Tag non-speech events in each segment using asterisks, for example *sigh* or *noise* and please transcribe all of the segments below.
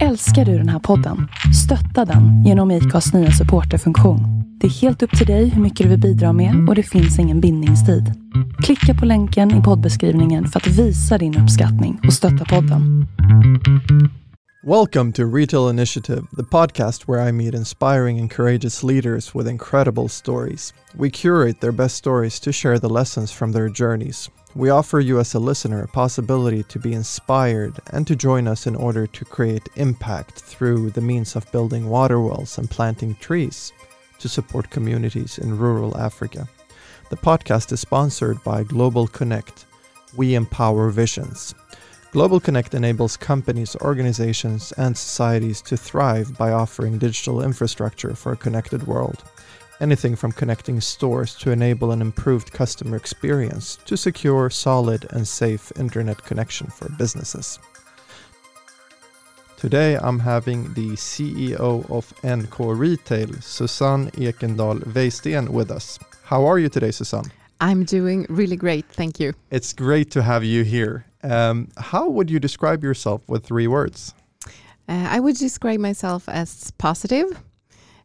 Älskar du den här podden? Stötta den genom IKAs nya supporterfunktion. Det är helt upp till dig hur mycket du vill bidra med och det finns ingen bindningstid. Klicka på länken i poddbeskrivningen för att visa din uppskattning och stötta podden. Welcome to Retail Initiative, the podcast where I meet inspiring and courageous leaders with incredible stories. We curate their best stories to share the lessons from their journeys. We offer you, as a listener, a possibility to be inspired and to join us in order to create impact through the means of building water wells and planting trees to support communities in rural Africa. The podcast is sponsored by Global Connect. We empower visions. Global Connect enables companies, organizations, and societies to thrive by offering digital infrastructure for a connected world. Anything from connecting stores to enable an improved customer experience to secure solid and safe internet connection for businesses. Today I'm having the CEO of NK Retail, Susanne Ekendal Weisten, with us. How are you today, Susanne? I'm doing really great, thank you. It's great to have you here. Um, how would you describe yourself with three words? Uh, I would describe myself as positive,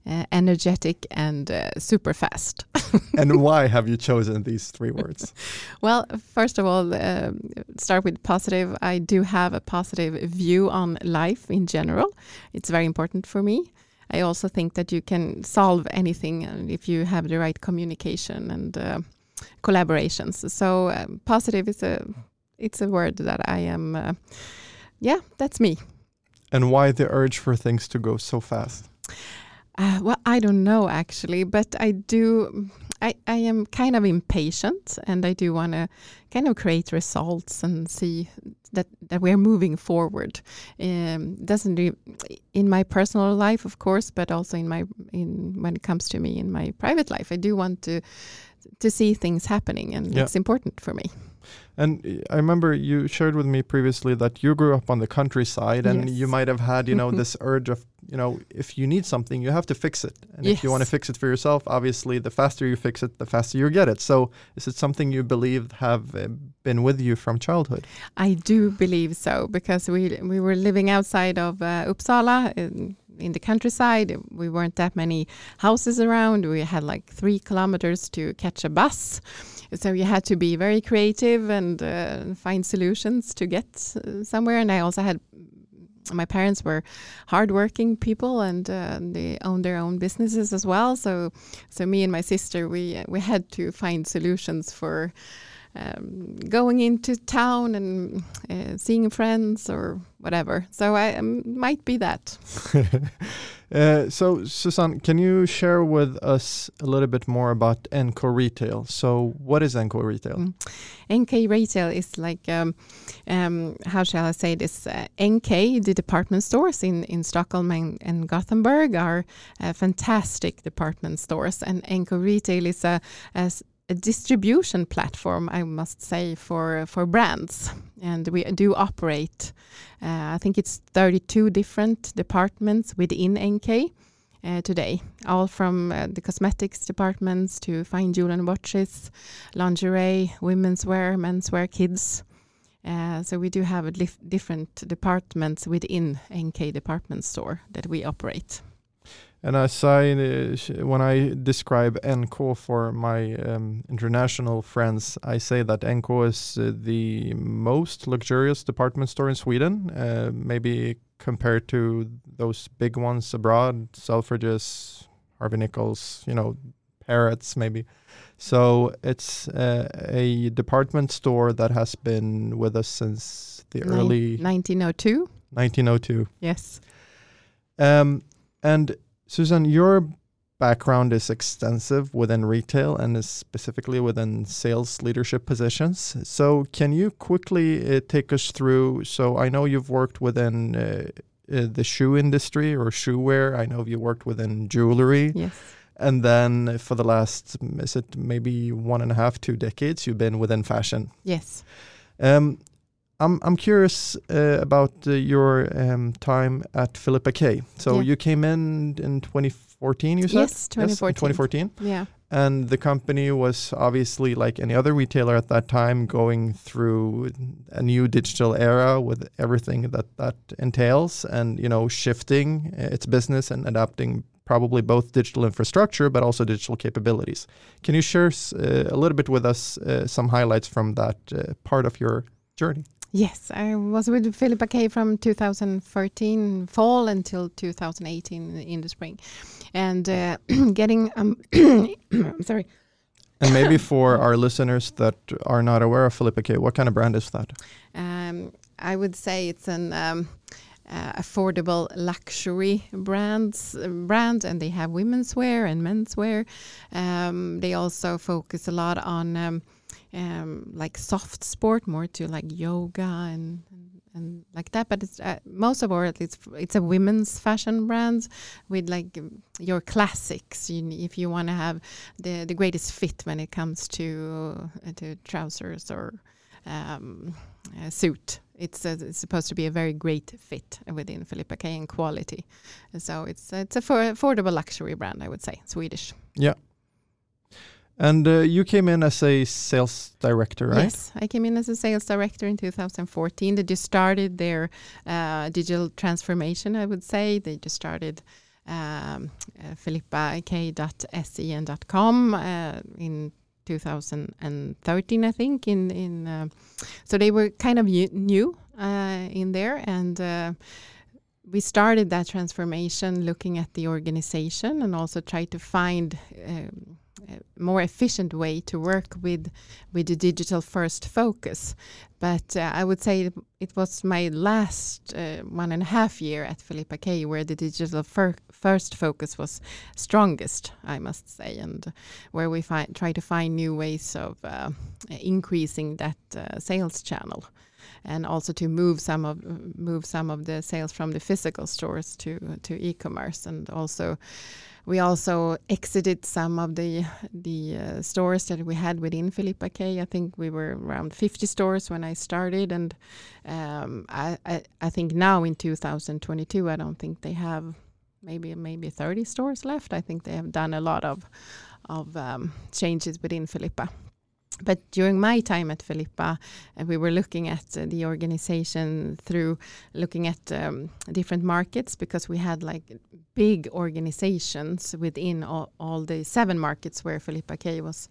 uh, energetic, and uh, super fast. *laughs* and why have you chosen these three words? *laughs* well, first of all, um, start with positive. I do have a positive view on life in general. It's very important for me. I also think that you can solve anything uh, if you have the right communication and uh, collaborations. So um, positive is a it's a word that I am. Uh, yeah, that's me. And why the urge for things to go so fast? Uh, well, I don't know actually, but I do. I, I am kind of impatient, and I do want to kind of create results and see that that we're moving forward. Um, doesn't re- in my personal life, of course, but also in my in when it comes to me in my private life, I do want to to see things happening, and yeah. it's important for me. And I remember you shared with me previously that you grew up on the countryside, and yes. you might have had, you know, *laughs* this urge of, you know, if you need something, you have to fix it. And yes. if you want to fix it for yourself, obviously, the faster you fix it, the faster you get it. So, is it something you believe have uh, been with you from childhood? I do believe so because we we were living outside of uh, Uppsala. In, in the countryside. We weren't that many houses around. We had like three kilometers to catch a bus. So you had to be very creative and uh, find solutions to get uh, somewhere. And I also had my parents were hardworking people and uh, they owned their own businesses as well. So, so me and my sister, we we had to find solutions for um, going into town and uh, seeing friends or whatever. So I um, might be that. *laughs* uh, so Susan, can you share with us a little bit more about NK Retail? So what is NK Retail? Mm. NK Retail is like um, um, how shall I say this? Uh, NK, the department stores in in Stockholm and, and Gothenburg are uh, fantastic department stores, and NK Retail is a, a a distribution platform, I must say, for for brands, and we do operate. Uh, I think it's 32 different departments within NK uh, today, all from uh, the cosmetics departments to fine jewel and watches, lingerie, women's wear, men's wear, kids. Uh, so we do have different departments within NK department store that we operate. And as I, uh, when I describe NK for my um, international friends, I say that NK is uh, the most luxurious department store in Sweden, uh, maybe compared to those big ones abroad, Selfridges, Harvey Nichols, you know, Harrods, maybe. So it's uh, a department store that has been with us since the Nin early 1902. 1902. Yes. Um, and Susanne, your background is extensive within retail and is specifically within sales leadership positions. So, can you quickly uh, take us through? So, I know you've worked within uh, uh, the shoe industry or shoe wear. I know you worked within jewelry. Yes. And then for the last, is it maybe one and a half, two decades, you've been within fashion. Yes. Um, I'm I'm curious uh, about uh, your um, time at Filippa K. So yeah. you came in in 2014, you said? Yes, 2014. Yes, 2014. Yeah. and the company was obviously like any other retailer at that time going through a new digital era with everything that that entails and you know shifting its business and adapting probably both digital infrastructure but also digital capabilities can you share uh, a little bit with us uh, some highlights from that uh, part of your journey Yes, I was with Filippa K from 2013 fall until 2018 in the spring, and uh, *clears throat* getting um, I'm *coughs* sorry. And maybe for our listeners that are not aware of Filippa K, what kind of brand is that? Um, I would say it's an um, uh, affordable luxury brands brand, and they have women's wear and men's wear. Um, they also focus a lot on um, um, like soft sport, more to like yoga and and, and like that. But it's uh, most of all, it's it's a women's fashion brand with like your classics. You, if you want to have the the greatest fit when it comes to uh, to trousers or um, suit. It's, uh, it's supposed to be a very great fit within Filippa K and quality. So it's it's a affordable luxury brand, I would say, Swedish. Yeah, and uh, you came in as a sales director, right? Yes, I came in as a sales director in 2014. They just started their uh, digital transformation, I would say. They just started um, uh, philippak.se and .com uh, in 2013, I think. In in uh, so they were kind of new uh, in there, and uh, we started that transformation looking at the organization and also try to find. Um, more efficient way to work with with the digital first focus. But uh, I would say it was my last uh, one and a half year at Filippa K where the digital fir first focus was strongest, I must say, and where we try to find new ways of uh, increasing that uh, sales channel and also to move some of move some of the sales from the physical stores to to e-commerce and also we also exited some of the the uh, stores that we had within Filippa K. I think we were around 50 stores when I started, and um, I, I, I think now in 2022, I don't think they have maybe maybe 30 stores left. I think they have done a lot of of um, changes within Filippa but during my time at Filippa, uh, we were looking at uh, the organization through looking at um, different markets because we had like big organizations within all, all, the seven markets where Filippa K was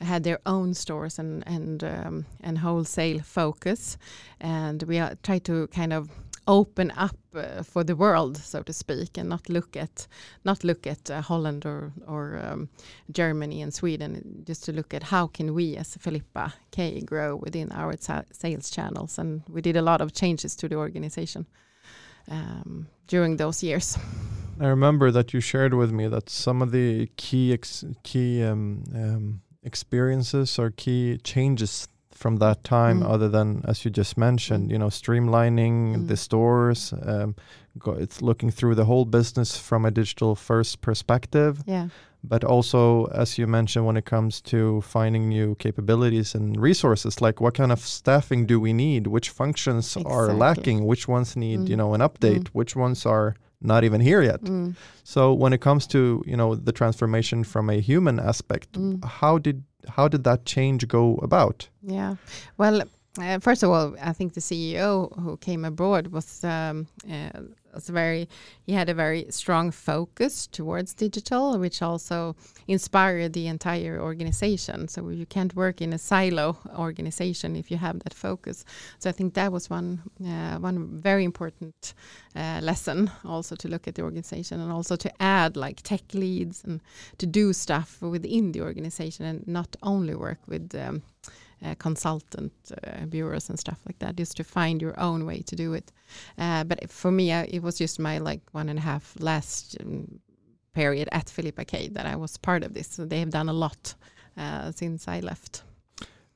had their own stores and and um, and wholesale focus, and we uh, tried to kind of open up uh, for the world, so to speak, and not look at not look at uh, Holland or or um, Germany and Sweden, just to look at how can we as Filippa K grow within our sales channels, and we did a lot of changes to the organization um, during those years. I remember that you shared with me that some of the key key um, um, experiences or key changes from that time mm. other than as you just mentioned you know streamlining mm. the stores um, go, it's looking through the whole business from a digital first perspective yeah but also as you mentioned when it comes to finding new capabilities and resources like what kind of staffing do we need which functions exactly. are lacking which ones need you mm. know an update mm. which ones are not even here yet. Mm. So when it comes to you know the transformation from a human aspect, mm. how did how did that change go about? Yeah, well, uh, first of all, I think the CEO who came aboard was um, uh, was very. He had a very strong focus towards digital, which also inspired the entire organization. So you can't work in a silo organization if you have that focus. So I think that was one uh, one very important uh, lesson, also to look at the organization and also to add like tech leads and to do stuff within the organization and not only work with. Um, uh, consultant uh, bureaus and stuff like that, just to find your own way to do it. Uh, but for me, I, it was just my like one and a half last um, period at Filippa K that I was part of this. So they have done a lot uh, since I left.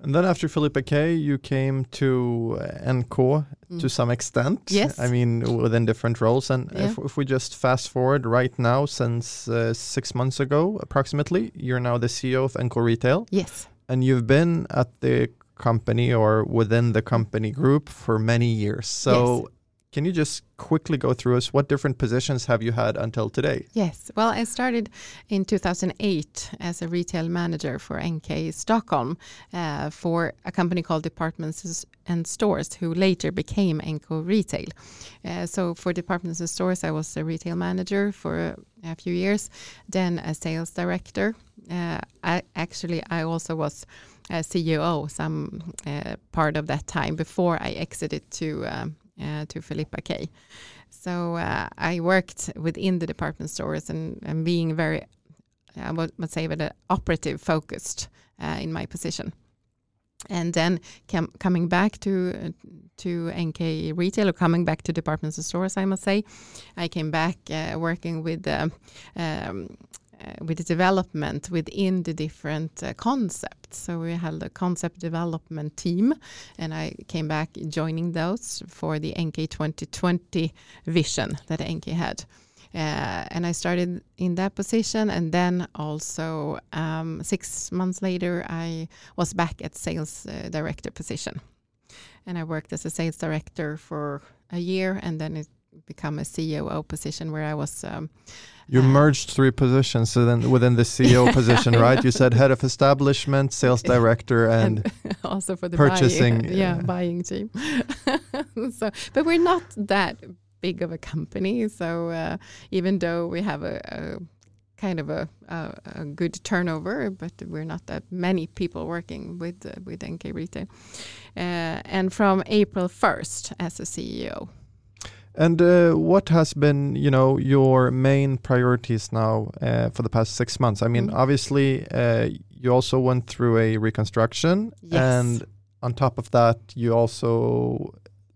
And then after Filippa K, you came to NK mm. to some extent. Yes. I mean, within different roles. And yeah. if, if, we just fast forward right now, since uh, six months ago, approximately, you're now the CEO of NK Retail. Yes and you've been at the company or within the company group for many years. So, yes. Can you just quickly go through us what different positions have you had until today? Yes. Well, I started in 2008 as a retail manager for NK Stockholm uh, for a company called Departments and Stores, who later became NK Retail. Uh, so for Departments and Stores, I was a retail manager for a few years, then a sales director. Uh, I actually I also was a CEO some uh, part of that time before I exited to um, to Filippa K. So uh, I worked within the department stores and, and being very, I would, would say, but operative focused uh, in my position. And then coming back to to NK retail or coming back to departments and stores, I must say, I came back uh, working with uh, um, uh, with the development within the different uh, concepts. So we had a concept development team, and I came back joining those for the NK 2020 vision that NK had. Uh, and I started in that position, and then also um, six months later, I was back at sales uh, director position, and I worked as a sales director for a year, and then it become a COO position where I was. Um, you uh, merged three positions so then within the CEO *laughs* position, right? You said head of establishment, sales director, *laughs* and, and *laughs* also for the purchasing. Buying, yeah, buying team. so, but we're not that big of a company. So uh, even though we have a, a kind of a, a, a, good turnover, but we're not that many people working with uh, with NK Retail. Uh, and from April 1st as a CEO. And uh, what has been, you know, your main priorities now uh, for the past six months? I mean, mm. obviously, uh, you also went through a reconstruction, yes. and on top of that, you also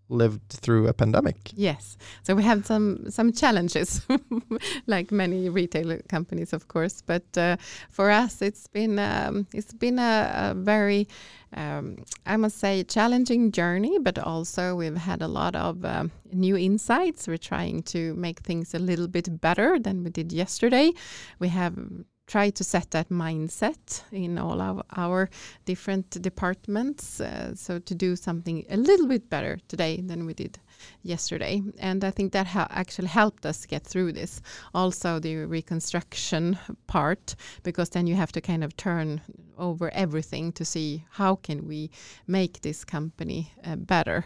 lived through a pandemic. Yes, so we have some some challenges, *laughs* like many retail companies, of course. But uh, for us, it's been um, it's been a, a very um, I must say challenging journey, but also we've had a lot of um, new insights. We're trying to make things a little bit better than we did yesterday. We have try to set that mindset in all of our different departments. Uh, so to do something a little bit better today than we did yesterday. And I think that ha actually helped us get through this. Also the reconstruction part, because then you have to kind of turn over everything to see how can we make this company uh, better.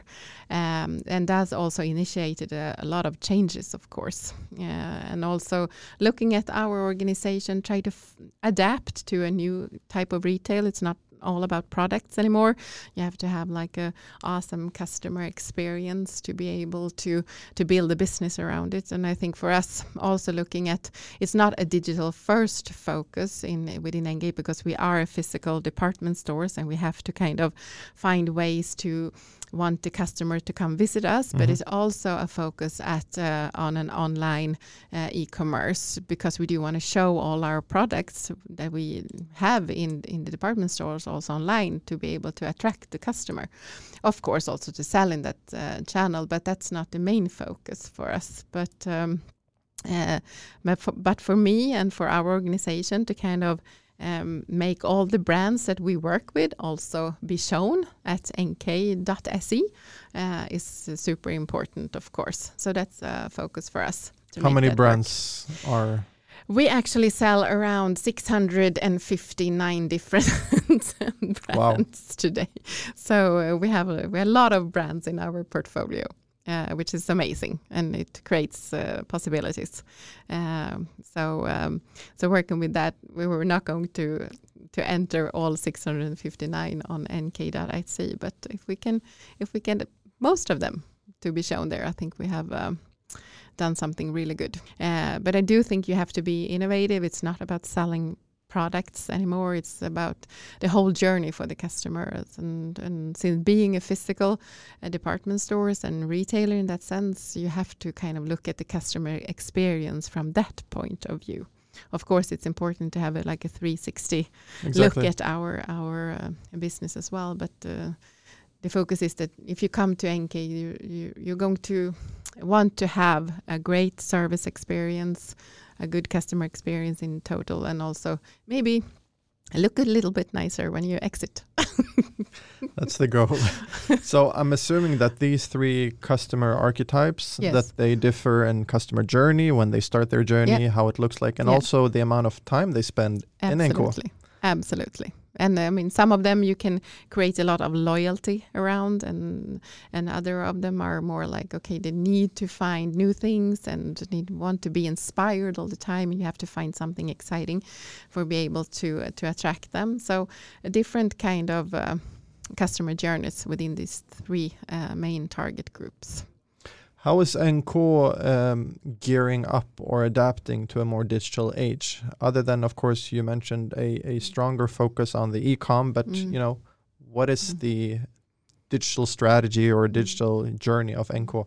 Um, and that's also initiated a, a, lot of changes, of course. Uh, and also looking at our organization, try to adapt to a new type of retail. It's not all about products anymore. You have to have like a awesome customer experience to be able to to build a business around it. And I think for us, also looking at it's not a digital first focus in within NK because we are a physical department stores and we have to kind of find ways to want the customer to come visit us, mm-hmm. but it's also a focus at uh, on an online uh, e-commerce because we do want to show all our products that we have in in the department stores also online to be able to attract the customer. Of course, also to sell in that uh, channel, but that's not the main focus for us. But um, uh, but for, but for me and for our organization to kind of um, make all the brands that we work with also be shown at nk.se uh, is super important, of course. So that's a focus for us. How many brands work. are? We actually sell around 659 different *laughs* brands wow. today. So uh, we have a, we have a lot of brands in our portfolio uh, which is amazing and it creates uh, possibilities. Um, so, um, so working with that, we were not going to to enter all 659 on nk.se, but if we can, if we can, most of them to be shown there, I think we have. Um, done something really good. Uh, but I do think you have to be innovative. It's not about selling products anymore. It's about the whole journey for the customers. And, and since being a physical uh, department stores and retailer in that sense, you have to kind of look at the customer experience from that point of view. Of course, it's important to have a, like a 360 exactly. look at our our uh, business as well. But uh, the focus is that if you come to NK, you, you, you're going to want to have a great service experience, a good customer experience in total and also maybe look a little bit nicer when you exit. *laughs* That's the goal. *laughs* so I'm assuming that these three customer archetypes Yes. that they differ in customer journey when they start their journey, Yeah. how it looks like, and Yeah. also the amount of time they spend in NK. Absolutely. And I mean, some of them you can create a lot of loyalty around, and and other of them are more like okay, they need to find new things and need want to be inspired all the time. You have to find something exciting for be able to uh, to attract them. So a different kind of uh, customer journeys within these three uh, main target groups. How is NK um, gearing up or adapting to a more digital age? Other than, of course, you mentioned a, a stronger focus on the e-com, but Mm. you know, what is Mm. the digital strategy or digital journey of NK?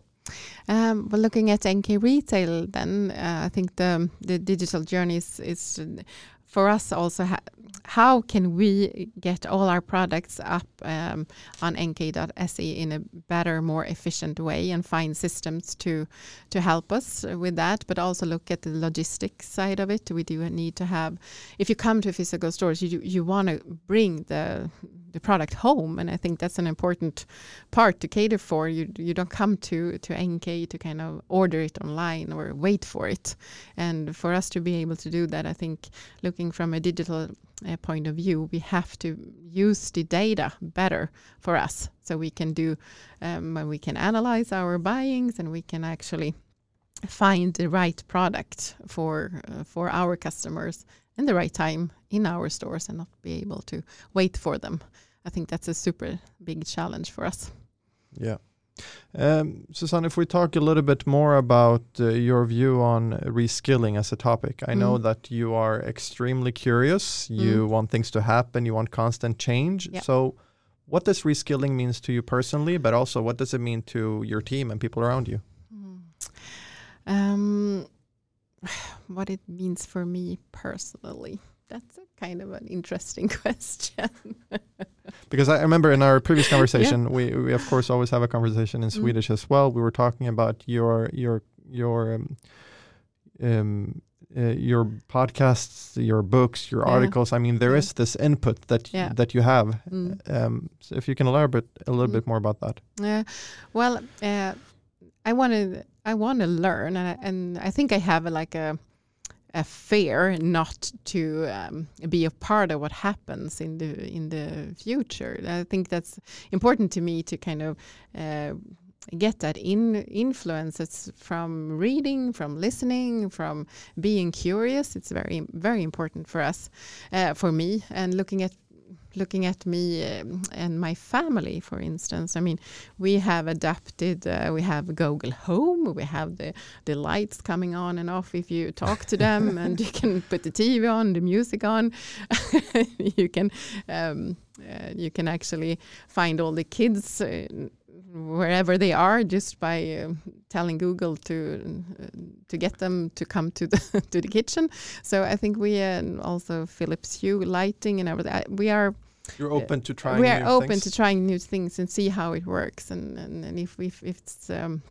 Um, well, looking at NK retail, then uh, I think the the digital journey is, is for us also. How can we get all our products up um, on nk.se in a better, more efficient way, and find systems to to help us with that, but also look at the logistics side of it. We do need to have. If you come to physical stores, you you want to bring the the product home, and I think that's an important part to cater for. You you don't come to to NK to kind of order it online or wait for it. And for us to be able to do that, I think looking from a digital uh, point of view, we have to use the data better for us, so we can do um, when we can analyze our buyings and we can actually find the right product for uh, for our customers in the right time in our stores and not be able to wait for them. I think that's a super big challenge for us. Yeah. Um, Susanne, if we talk a little bit more about uh, your view on reskilling as a topic, I know Mm. that you are extremely curious. You Mm. want things to happen. You want constant change. Yeah. So, what does reskilling means to you personally, but also what does it mean to your team and people around you? Um, *sighs* what it means for me personally. That's a kind of an interesting *laughs* question. Because I remember in our previous *laughs* conversation, we, we of course always have a conversation in Mm. Swedish as well. We were talking about your your your um, um, uh, your podcasts, your books, your Yeah. articles. I mean, there Yeah. is this input that y- Yeah. that you have. Mm. Um, so if you can elaborate a little Mm. bit more about that. Yeah. Well, uh, I want to I want to learn, and I, and I think I have a, like a a fear not to um, be a part of what happens in the in the future. I think that's important to me to kind of. Uh, get that in influences from reading from listening from being curious it's very very important for us uh, for me and looking at looking at me um, and my family for instance. I mean we have adapted uh, we have google home we have the the lights coming on and off if you talk to them *laughs* and you can put the tv on the music on. *laughs* You can um, uh, you can actually find all the kids uh, wherever they are just by um, telling google to uh, to get them to come to the *laughs* to the kitchen so i think we uh, also philips hue lighting and everything we are You're open to trying. we are new open things. to trying new things and see how it works and and, and if, if if it's um,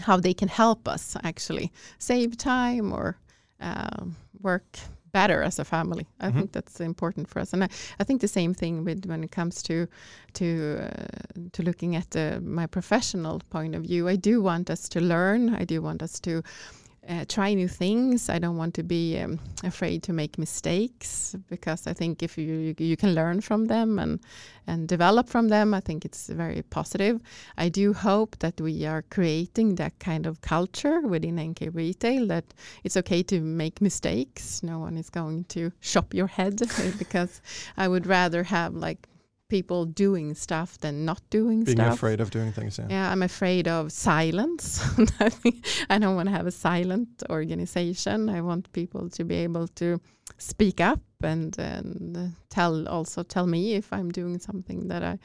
how they can help us actually save time or um, work better as a family. I Mhm. think that's important for us, and I, I think the same thing with when it comes to to uh, to looking at the, my professional point of view. I do want us to learn. I do want us to uh, try new things. I don't want to be um, afraid to make mistakes because I think if you you, you can learn from them and and develop from them, I think it's very positive. I do hope that we are creating that kind of culture within NK retail that it's okay to make mistakes. No one is going to shop your head *laughs* because I would rather have like people doing stuff than not doing being stuff. Being afraid of doing things. Yeah. Yeah, I'm afraid of silence. *laughs* I don't want to have a silent organization. I want people to be able to speak up and, and tell also tell me if I'm doing something that I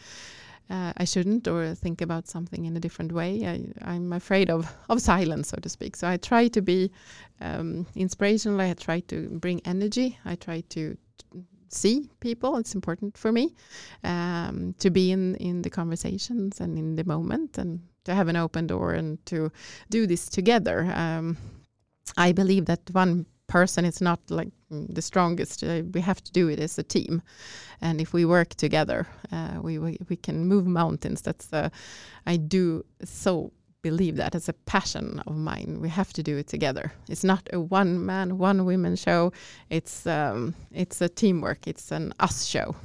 uh, I shouldn't or think about something in a different way. I, I'm afraid of of silence, so to speak. So I try to be um, inspirational. I try to bring energy. I try to see people. It's important for me um, to be in in the conversations and in the moment and to have an open door and to do this together. Um, I believe that one person is not like mm, the strongest. Uh, we have to do it as a team, and if we work together, uh, we, we we can move mountains. That's uh, I do so believe that as a passion of mine. We have to do it together. It's not a one man, one woman show. It's um, it's a teamwork. It's an us show.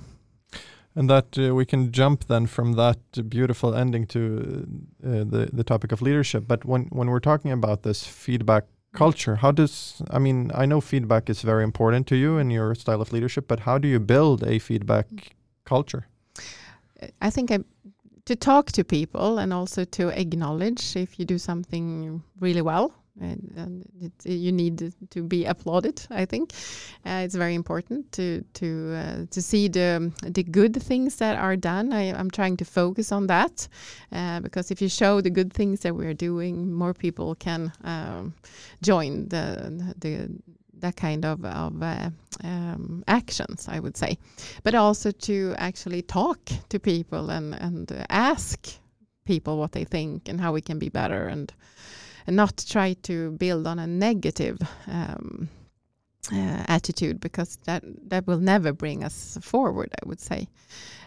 And that uh, we can jump then from that beautiful ending to uh, the the topic of leadership. But when when we're talking about this feedback culture, how does I mean I know feedback is very important to you in your style of leadership, but how do you build a feedback culture? I think I to talk to people and also to acknowledge if you do something really well. And, and it, you need to be applauded. I think uh, it's very important to to uh, to see the the good things that are done. I, am trying to focus on that uh, because if you show the good things that we're doing, more people can um, join the the that kind of, of uh, um, actions, I would say. But also to actually talk to people and, and ask people what they think and how we can be better and, and not try to build on a negative um, uh, attitude because that, that will never bring us forward, I would say.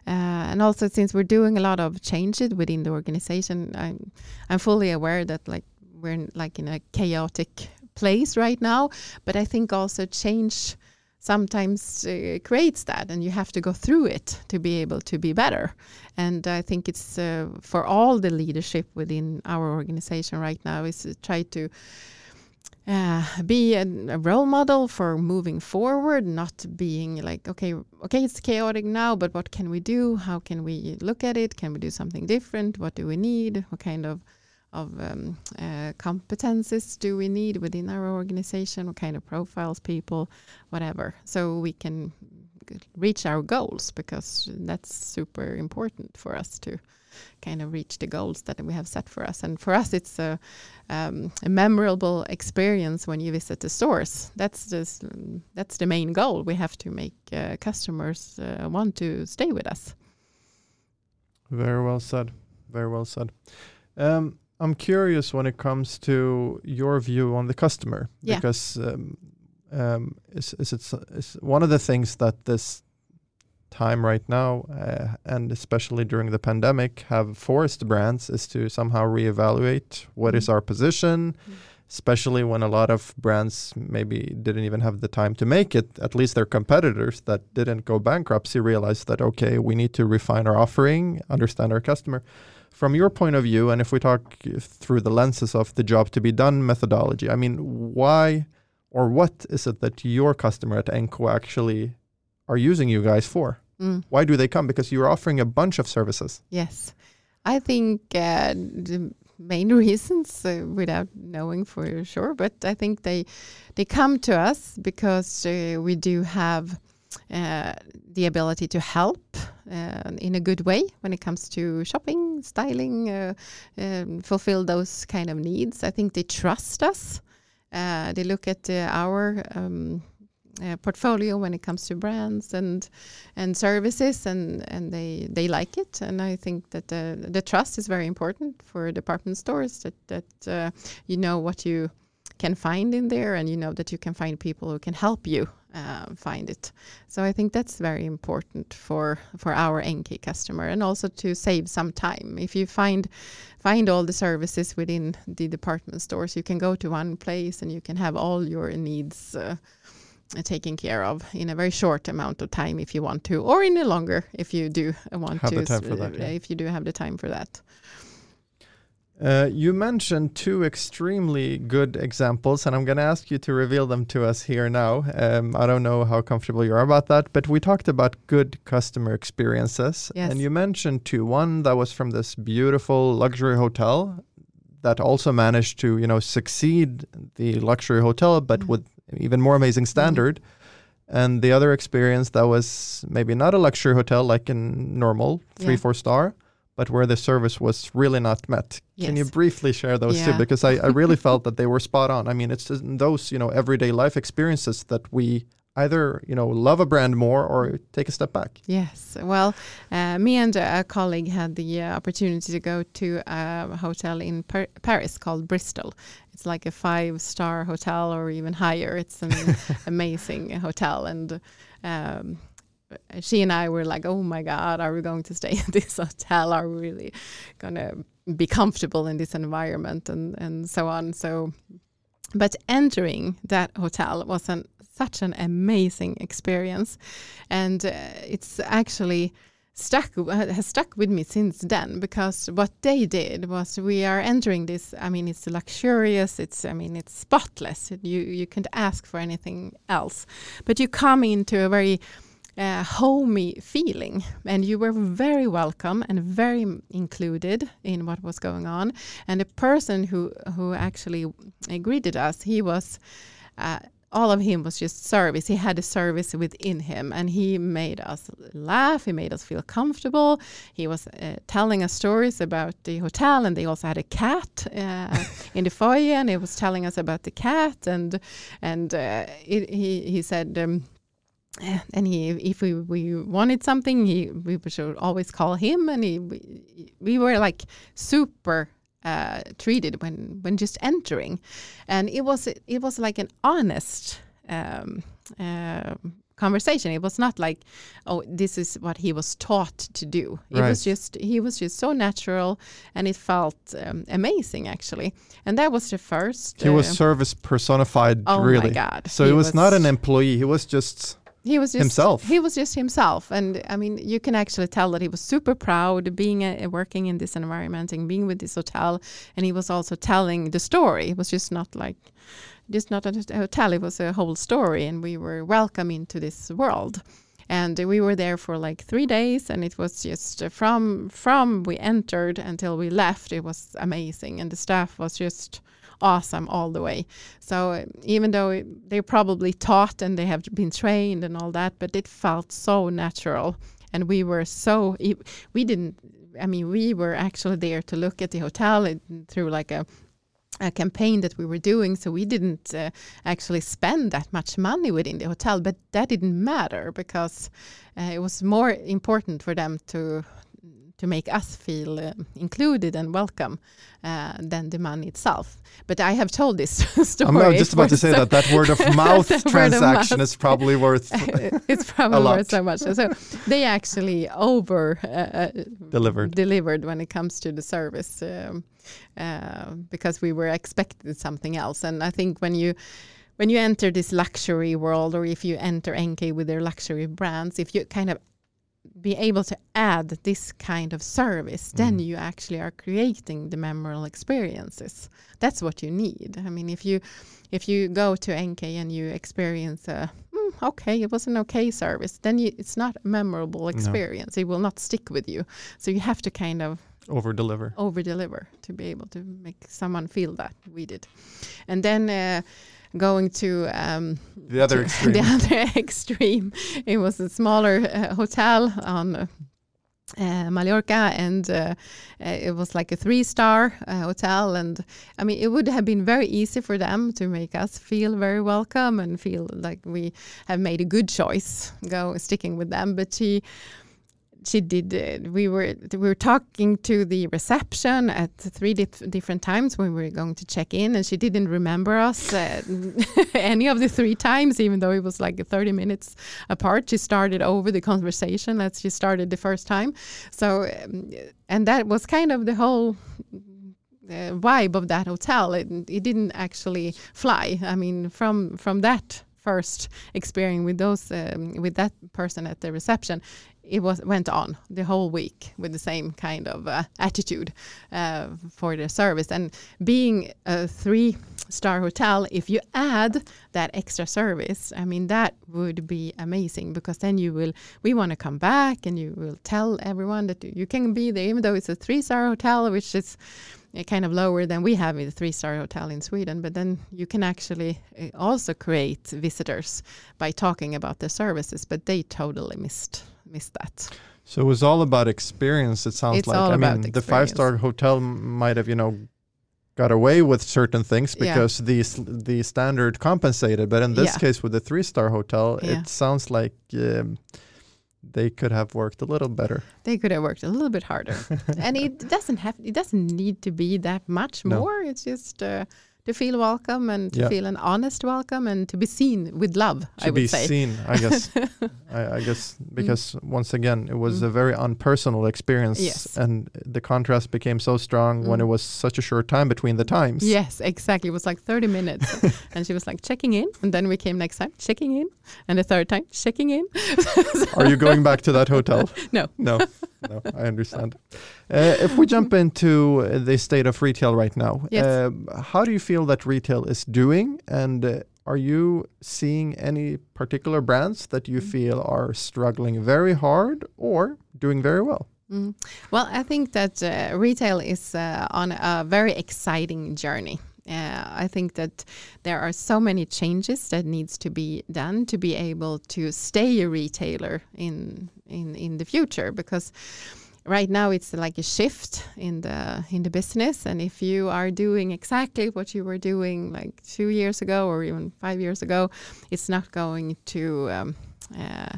Uh, and also since we're doing a lot of changes within the organization, I'm, I'm fully aware that like we're in, like in a chaotic place right now. But I think also change sometimes uh, creates that and you have to go through it to be able to be better. And i think it's uh, for all the leadership within our organization right now is to try to uh, be a, a, role model for moving forward not being like okay okay it's chaotic now but what can we do? How can we look at it? Can we do something different? What do we need? What kind of of um, uh, competences do we need within our organization? What kind of profiles, people, whatever, so we can reach our goals because that's super important for us to kind of reach the goals that we have set for us. And for us, it's a, um, a memorable experience when you visit the stores. That's just that's the main goal. We have to make uh, customers uh, want to stay with us. Very well said. Very well said. Um, I'm curious when it comes to your view on the customer yeah. because um, um, is, is it is one of the things that this time right now uh, and especially during the pandemic have forced brands is to somehow reevaluate what mm. is our position mm. especially when a lot of brands maybe didn't even have the time to make it at least their competitors that didn't go bankruptcy realized that okay we need to refine our offering understand our customer from your point of view, and if we talk through the lenses of the job to be done methodology, I mean, why or what is it that your customer at NK actually are using you guys for? Mm. Why do they come? Because you're offering a bunch of services. Yes. I think uh, the main *laughs* reasons, uh, without knowing for sure, but I think they they come to us because uh, we do have uh, the ability to help uh, in a good way when it comes to shopping, styling, uh, um, fulfill those kind of needs. I think they trust us. Uh, they look at uh, our um, uh, portfolio when it comes to brands and and services, and and they they like it. And I think that the the trust is very important for department stores. That that you know what you can find in there, and you know that you can find people who can help you uh, find it. So I think that's very important for for our NK customer, and also to save some time. If you find find all the services within the department stores, you can go to one place and you can have all your needs. Uh, taken care of in a very short amount of time if you want to, or in a longer if you do want have to. The time for that, yeah. If you do have the time for that. Uh, you mentioned two extremely good examples, and I'm going to ask you to reveal them to us here now. Um, I don't know how comfortable you are about that, but we talked about good customer experiences, yes. and you mentioned two. One that was from this beautiful luxury hotel that also managed to, you know, succeed the luxury hotel, but mm-hmm. with even more amazing mm-hmm. standard. Mm-hmm. And the other experience that was maybe not a luxury hotel like in normal three, yeah. four star, but where the service was really not met. Yes. Can you briefly share those yeah. two? Because I, I *laughs* really felt that they were spot on. I mean, it's those you know everyday life experiences that we either you know love a brand more or take a step back. Yes. Well, uh, me and a colleague had the uh, opportunity to go to a hotel in Par Paris called Bristol. It's like a five-star hotel or even higher. It's an *laughs* amazing hotel, and um, she and I were like, "Oh my God, are we going to stay *laughs* in this hotel? Are we really gonna be comfortable in this environment?" and and so on. So, but entering that hotel was an such an amazing experience, and uh, it's actually stuck has stuck with me since then because what they did was we are entering this i mean it's luxurious it's i mean it's spotless you you can't ask for anything else but you come into a very uh, homey feeling and you were very welcome and very included in what was going on and the person who who actually greeted us he was uh, all of him was just service. He had a service within him, and he made us laugh. He made us feel comfortable. He was uh, telling us stories about the hotel, and they also had a cat uh, in the foyer, and he was telling us about the cat, and and uh, it, he he said. Um, *sighs* and he, if we, we wanted something, he we should always call him, and he, we, we were like super uh, treated when when just entering, and it was it was like an honest um, uh, conversation. It was not like, oh, this is what he was taught to do. It Right. was just he was just so natural, and it felt um, amazing actually. And that was the first. He was uh, service personified, oh really. my god! So He he was, not an employee. He was just he was just himself. He was just himself, and I mean, you can actually tell that he was super proud of being a, working in this environment and being with this hotel. And he was also telling the story. It was just not like just not a hotel. It was a whole story, and we were welcome into this world. And we were there for like three days, and it was just uh, from from we entered until we left. It was amazing, and the staff was just awesome all the way. So uh, even though they probably taught and they have been trained and all that, but it felt so natural, and we were so we didn't. I mean, we were actually there to look at the hotel through like a a campaign that we were doing, so we didn't uh, actually spend that much money within the hotel. But that didn't matter because uh, it was more important for them to to make us feel uh, included and welcome uh, than the money itself. But I have told this *laughs* story. I'm just about to say so- that that word of *laughs* mouth word of transaction mouth. is probably worth *laughs* it's probably worth so much. So they actually over uh, uh, delivered. delivered when it comes to the service um, uh, because we were expected something else. And I think when you when you enter this luxury world, or if you enter NK with their luxury brands, if you kind of be able to add this kind of service, then Mm. you actually are creating the memorable experiences. That's what you need. I mean, if you if you go to NK and you experience a "Hmm, okay, it was an okay service, then you, it's not a memorable experience. It will not stick with you. So you have to kind of Over deliver. over deliver to be able to make someone feel that we did. And then uh, going to um, The other to *laughs* extreme. the other *laughs* extreme, it was a smaller uh, hotel on uh, uh, Mallorca, and uh, uh, it was like a three-star uh, hotel. And I mean, it would have been very easy for them to make us feel very welcome and feel like we have made a good choice, go sticking with them. But she she did uh, we were we were talking to the reception at three dif- different times when we were going to check in and she didn't remember us uh, *laughs* any of the three times even though it was like 30 minutes apart. She started over the conversation as she started the first time. So um, and that was kind of the whole uh, vibe of that hotel. It, it didn't actually fly. I mean from from that first experience with those um, with that person at the reception it was went on the whole week with the same kind of uh, attitude uh, for the service and being a three star hotel if you add that extra service i mean that would be amazing because then you will we want to come back and you will tell everyone that you can be there even though it's a three star hotel which is uh, kind of lower than we have in the three star hotel in Sweden. But then you can actually uh, also create visitors by talking about the services. But they totally missed missed that. So it was all about experience. It sounds It's like. I mean, the five-star hotel might have, you know, got away with certain things Yeah. because the the standard compensated. But in this Yeah. case, with the three star hotel, Yeah. it sounds like um, they could have worked a little better. they could have worked a little bit harder *laughs* and it doesn't have it doesn't need to be that much No. more it's just uh, to feel welcome and to Yeah. feel an honest welcome and to be seen with love to i would be say seen, I guess. *laughs* I, I guess because once again, it was Mm. a very unpersonal experience, Yes. and the contrast became so strong when Mm. it was such a short time between the times. yes exactly it was like 30 minutes *laughs* and she was like checking in and then we came next time checking in and the third time checking in *laughs* Are you going back to that hotel? No. no, no. I understand. Uh, if we jump into uh, the state of retail right now, Yes. um, how do you feel that retail is doing, and uh, are you seeing any particular brands that you Mm. feel are struggling very hard or doing very well? Mm. Well, I think that uh, retail is uh, on a very exciting journey. Uh, I think that there are so many changes that needs to be done to be able to stay a retailer in in in the future because right now it's like a shift in the in the business. And if you are doing exactly what you were doing like 2 years ago or even 5 years ago it's not going to um, uh,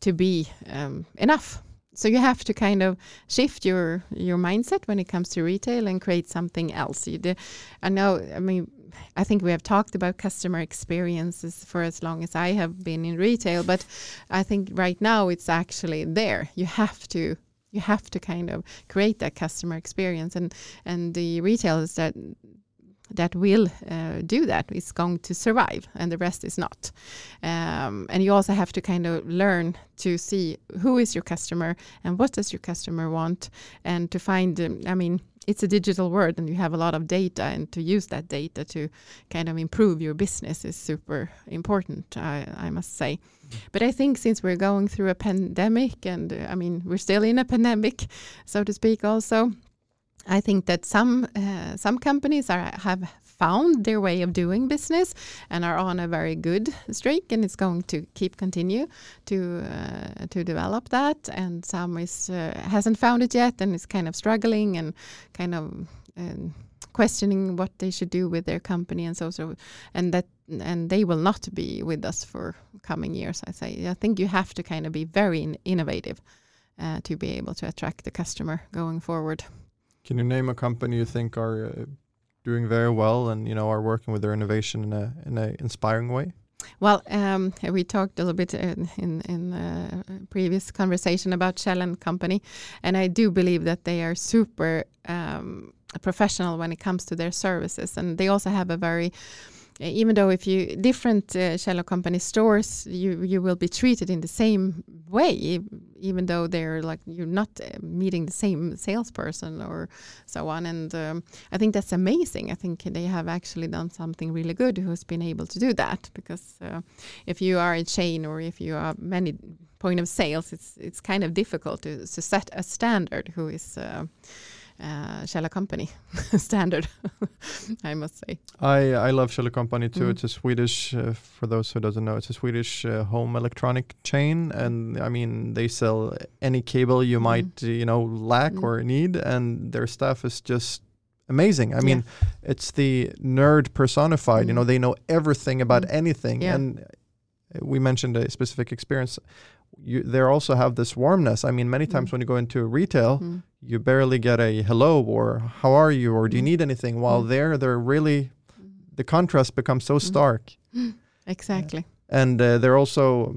to be um, enough so you have to kind of shift your your mindset when it comes to retail and create something else. You do, I know. I mean, I think we have talked about customer experiences for as long as I have been in retail, but I think right now it's actually there. You have to you have to kind of create that customer experience, and and the retailers that that will uh, do that is going to survive and the rest is not. Um, and you also have to kind of learn to see who is your customer and what does your customer want and to find um, i mean it's a digital world and you have a lot of data and to use that data to kind of improve your business is super important i, I must say. But i think since we're going through a pandemic and uh, i mean we're still in a pandemic so to speak also I think that some uh, some companies are have found their way of doing business and are on a very good streak, and it's going to keep continue to uh, to develop that. And some is uh, hasn't found it yet and is kind of struggling and kind of um, questioning what they should do with their company and so so and that and they will not be with us for coming years. I say I think you have to kind of be very in- innovative uh, to be able to attract the customer going forward. Can you name a company you think are uh, doing very well and you know are working with their innovation in a in a inspiring way? Well, um, we talked a little bit in in, in uh, previous conversation about Kjell and Company, and I do believe that they are super um, professional when it comes to their services, and they also have a very even though if you different uh, Kjell company stores you you will be treated in the same way even though they're like you're not uh, meeting the same salesperson or so on. And um, I think that's amazing. I think they have actually done something really good who's been able to do that because uh, if you are a chain or if you are many point of sales it's it's kind of difficult to, to set a standard who is uh, uh, Kjell company *laughs* standard *laughs* I must say I I love Kjell Company too. Mm. It's a Swedish, uh, for those who doesn't know, it's a Swedish uh, home electronic chain, and I mean they sell any cable you Mm. might uh, you know lack Mm. or need, and their staff is just amazing. I mean, it's the nerd personified. You know, Mm. they know everything about Mm. anything, Yeah. and uh, we mentioned a specific experience. You, they also have this warmness. I mean, many times Mm. when you go into retail, Mm. You barely get a hello or how are you or do you Mm. need anything. While Mm. there, they're really the contrast becomes so stark, *laughs* exactly and uh, they're also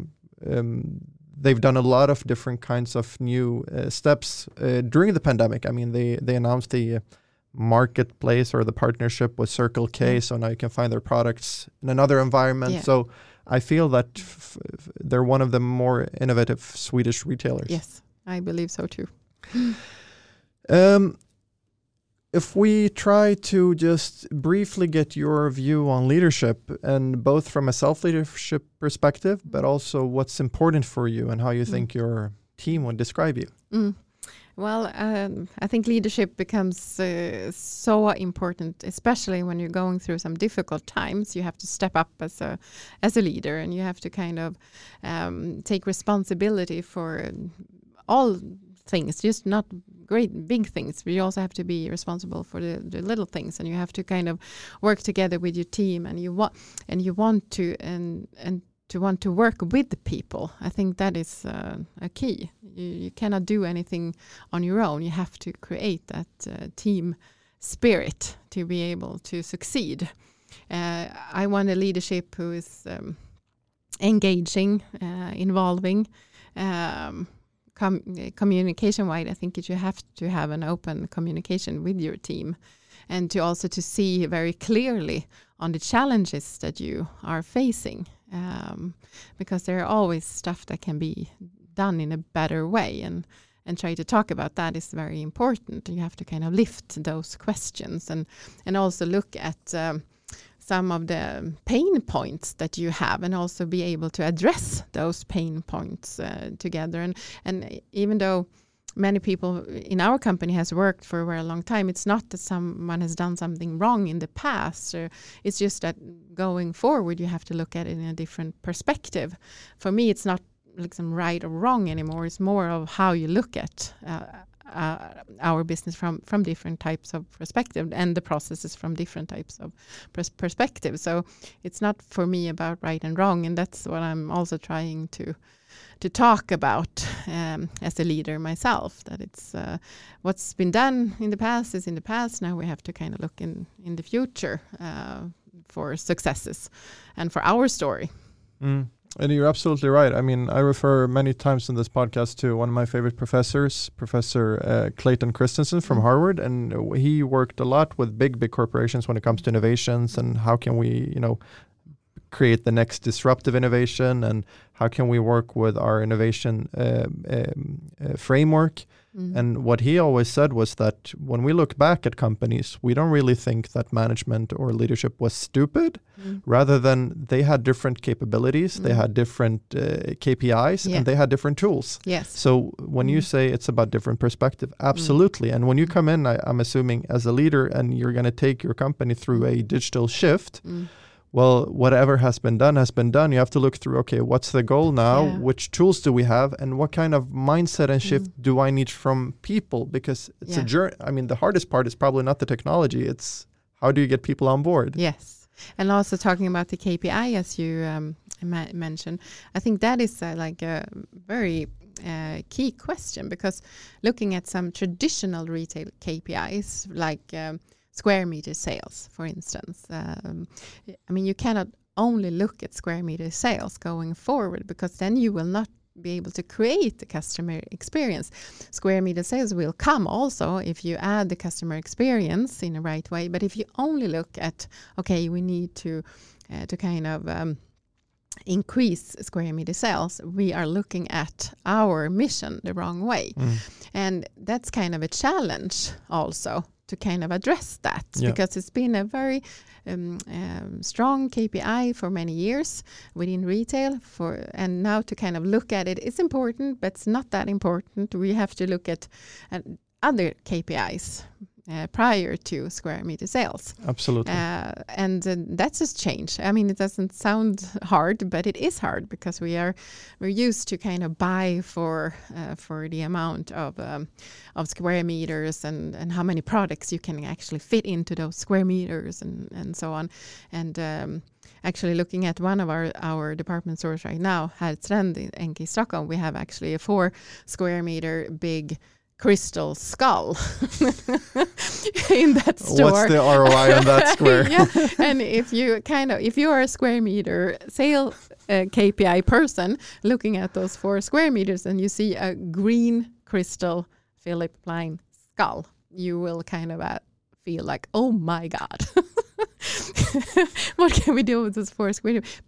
um, they've done a lot of different kinds of new uh, steps uh, during the pandemic. I mean, they they announced the uh, marketplace or the partnership with Circle K, Mm. so now you can find their products in another environment. Yeah. So I feel that f- f- they're one of the more innovative Swedish retailers. Yes, I believe so too. *laughs* Um, if we try to just briefly get your view on leadership, and both from a self leadership perspective, but also what's important for you and how you Mm. think your team would describe you. Mm. Well, um, I think leadership becomes uh, so important, especially when you're going through some difficult times. You have to step up as a as a leader, and you have to kind of um, take responsibility for all things, just not great big things. But you also have to be responsible for the, the little things, and you have to kind of work together with your team, and you want and you want to and and to want to work with the people. I think that is uh, a key. You, you, cannot do anything on your own. You have to create that uh, team spirit to be able to succeed. Uh, I want a leadership who is um, engaging, uh, involving. Um, com communication wide, I think you have to have an open communication with your team and to also to see very clearly on the challenges that you are facing um, because there are always stuff that can be done in a better way. And and try to talk about that is very important. You have to kind of lift those questions and and also look at um, some of the pain points that you have and also be able to address those pain points uh, together. And and even though many people in our company has worked for a very long time it's not that someone has done something wrong in the past. It's just that going forward you have to look at it in a different perspective. For me it's not like some right or wrong anymore. It's more of how you look at uh, uh, our business from from different types of perspective and the processes from different types of pers perspective so it's not for me about right and wrong and that's what i'm also trying to to talk about um, as a leader myself. That it's uh, what's been done in the past is in the past. Now we have to kind of look in in the future uh, for successes and for our story. Mm. And you're absolutely right. I mean, I refer many times in this podcast to one of my favorite professors, Professor uh, Clayton Christensen from mm. Harvard, and he worked a lot with big, big corporations when it comes to innovations and how can we, you know, create the next disruptive innovation? And how can we work with our innovation uh, um, uh, framework? Mm. and what he always said was that when we look back at companies we don't really think that management or leadership was stupid. Mm. rather than they had different capabilities mm. they had different uh, kpis yeah. and they had different tools. Yes. So when you say it's about different perspective absolutely. And when you come in I, i'm assuming as a leader and you're going to take your company through a digital shift well, whatever has been done has been done. You have to look through, okay, what's the goal now? Yeah. Which tools do we have? And what kind of mindset and shift mm. do I need from people? Because it's yeah. a journey. I mean, the hardest part is probably not the technology, it's how do you get people on board? Yes. And also talking about the KPI, as you um, ma mentioned, I think that is uh, like a very uh, key question because looking at some traditional retail KPIs, like um, square meter sales, for instance. Um, I mean, you cannot only look at square meter sales going forward because then you will not be able to create the customer experience. Square meter sales will come also if you add the customer experience in the right way. But if you only look at, okay, we need to uh, to kind of um, increase square meter sales, we are looking at our mission the wrong way. Mm. And that's kind of a challenge also to kind of address that yeah. because it's been a very um, um, strong KPI for many years within retail for and now to kind of look at it it's important but it's not that important we have to look at, at other KPIs uh, prior to square meter sales. Absolutely. Uh, and uh, that's just change. I mean, it doesn't sound hard, but it is hard because we are we're used to kind of buy for uh, for the amount of um, of square meters and and how many products you can actually fit into those square meters and and so on. And um, actually looking at one of our, our department stores right now, Herrstrand in NK Stockholm, we have actually a four square meter big crystal skull *laughs* in that store. What's the ROI on that *laughs* square? yeah. And if you kind of if you are a square meter sale uh, KPI person looking at those four square meters and you see a green crystal Philipp Plein skull, you will kind of uh, feel like, oh my god. *laughs* *laughs* what can we do with this forest?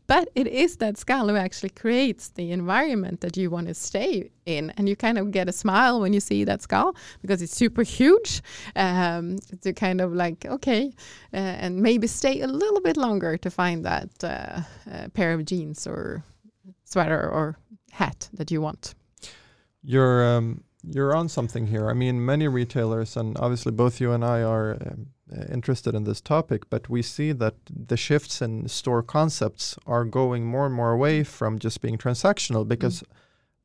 But it is that skull who actually creates the environment that you want to stay in. And you kind of get a smile when you see that skull because it's super huge um, to kind of like, okay, uh, and maybe stay a little bit longer to find that uh, uh, pair of jeans or sweater or hat that you want. You're um, you're on something here. I mean, many retailers, and obviously both you and I are um, interested in this topic, but we see that the shifts in store concepts are going more and more away from just being transactional because mm.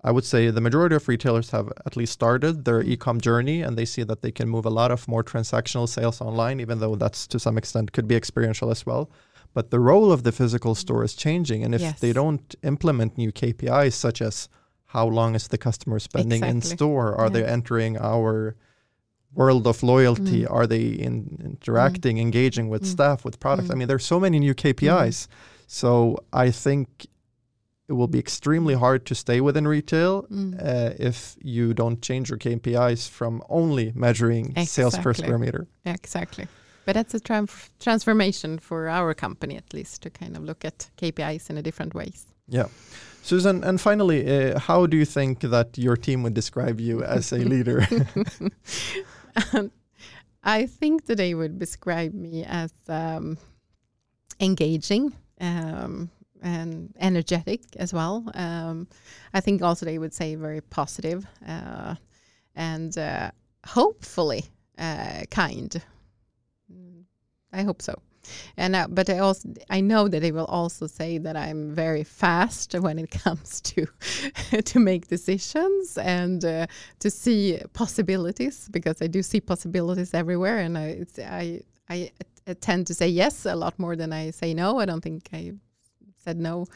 I would say the majority of retailers have at least started their e-com journey and they see that they can move a lot of more transactional sales online, even though that's to some extent could be experiential as well. But the role of the physical store is changing. And if they don't implement new KPIs such as how long is the customer spending in store? Are they entering our world of loyalty? Mm. Are they in, interacting, engaging with Mm. staff, with products? I Mm. mean, there's so many new KPIs. So I think it will be extremely hard to stay within retail Mm. uh, if you don't change your KPIs from only measuring sales per square meter. Exactly. But that's a tran- transformation for our company, at least, to kind of look at KPIs in a different ways. Yeah Susan, and finally, uh, how do you think that your team would describe you as a leader? *laughs* *laughs* And *laughs* I think that they would describe me as um, engaging um, and energetic as well. Um, I think also they would say very positive, uh, and uh, hopefully uh, kind. Mm, I hope so. And uh, but I also I know that they will also say that I'm very fast when it comes *laughs* to to make decisions and uh, to see possibilities because I do see possibilities everywhere, and I I I tend to say yes a lot more than I say no. I don't think I said no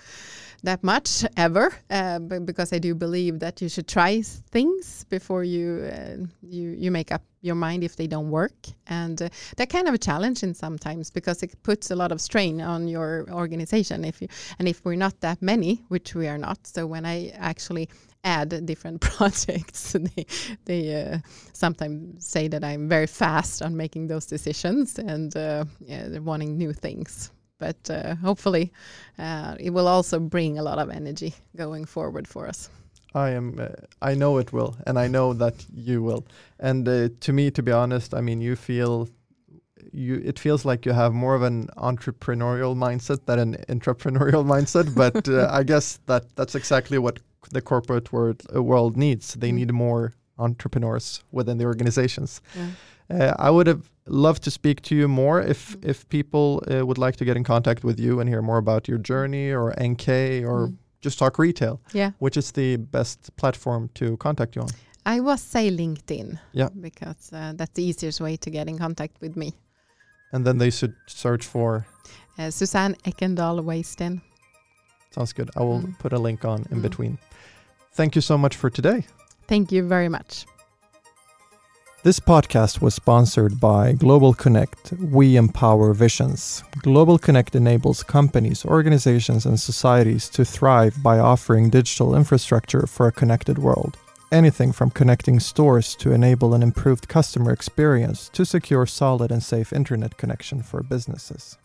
that much ever, uh, because I do believe that you should try things before you uh, you you make up your mind if they don't work, and uh, that kind of a challenge in sometimes because it puts a lot of strain on your organization. If you and if we're not that many, which we are not, so when I actually add different *laughs* projects, they they uh, sometimes say that I'm very fast on making those decisions and uh, yeah, wanting new things. But uh, hopefully, uh, it will also bring a lot of energy going forward for us. I am. Uh, I know it will, and I know that you will. And uh, to me, to be honest, I mean, you feel. You, it feels like you have more of an entrepreneurial mindset than an *laughs* entrepreneurial mindset, but uh, *laughs* I guess that that's exactly what the corporate world uh, world needs. They Mm. need more entrepreneurs within the organizations. Yeah. Uh, I would have loved to speak to you more if Mm. if people uh, would like to get in contact with you and hear more about your journey or NK or Mm. Just talk retail. Yeah, Which is the best platform to contact you on? I was say LinkedIn. Yeah. because uh, that's the easiest way to get in contact with me. And then they should search for. Uh, Susanne Ekendal Wasten. Sounds good. I will Mm. put a link on in Mm. between. Thank you so much for today. Thank you very much. This podcast was sponsored by Global Connect. We empower visions. Global Connect enables companies, organizations, and societies to thrive by offering digital infrastructure for a connected world. Anything from connecting stores to enable an improved customer experience to secure solid and safe internet connection for businesses.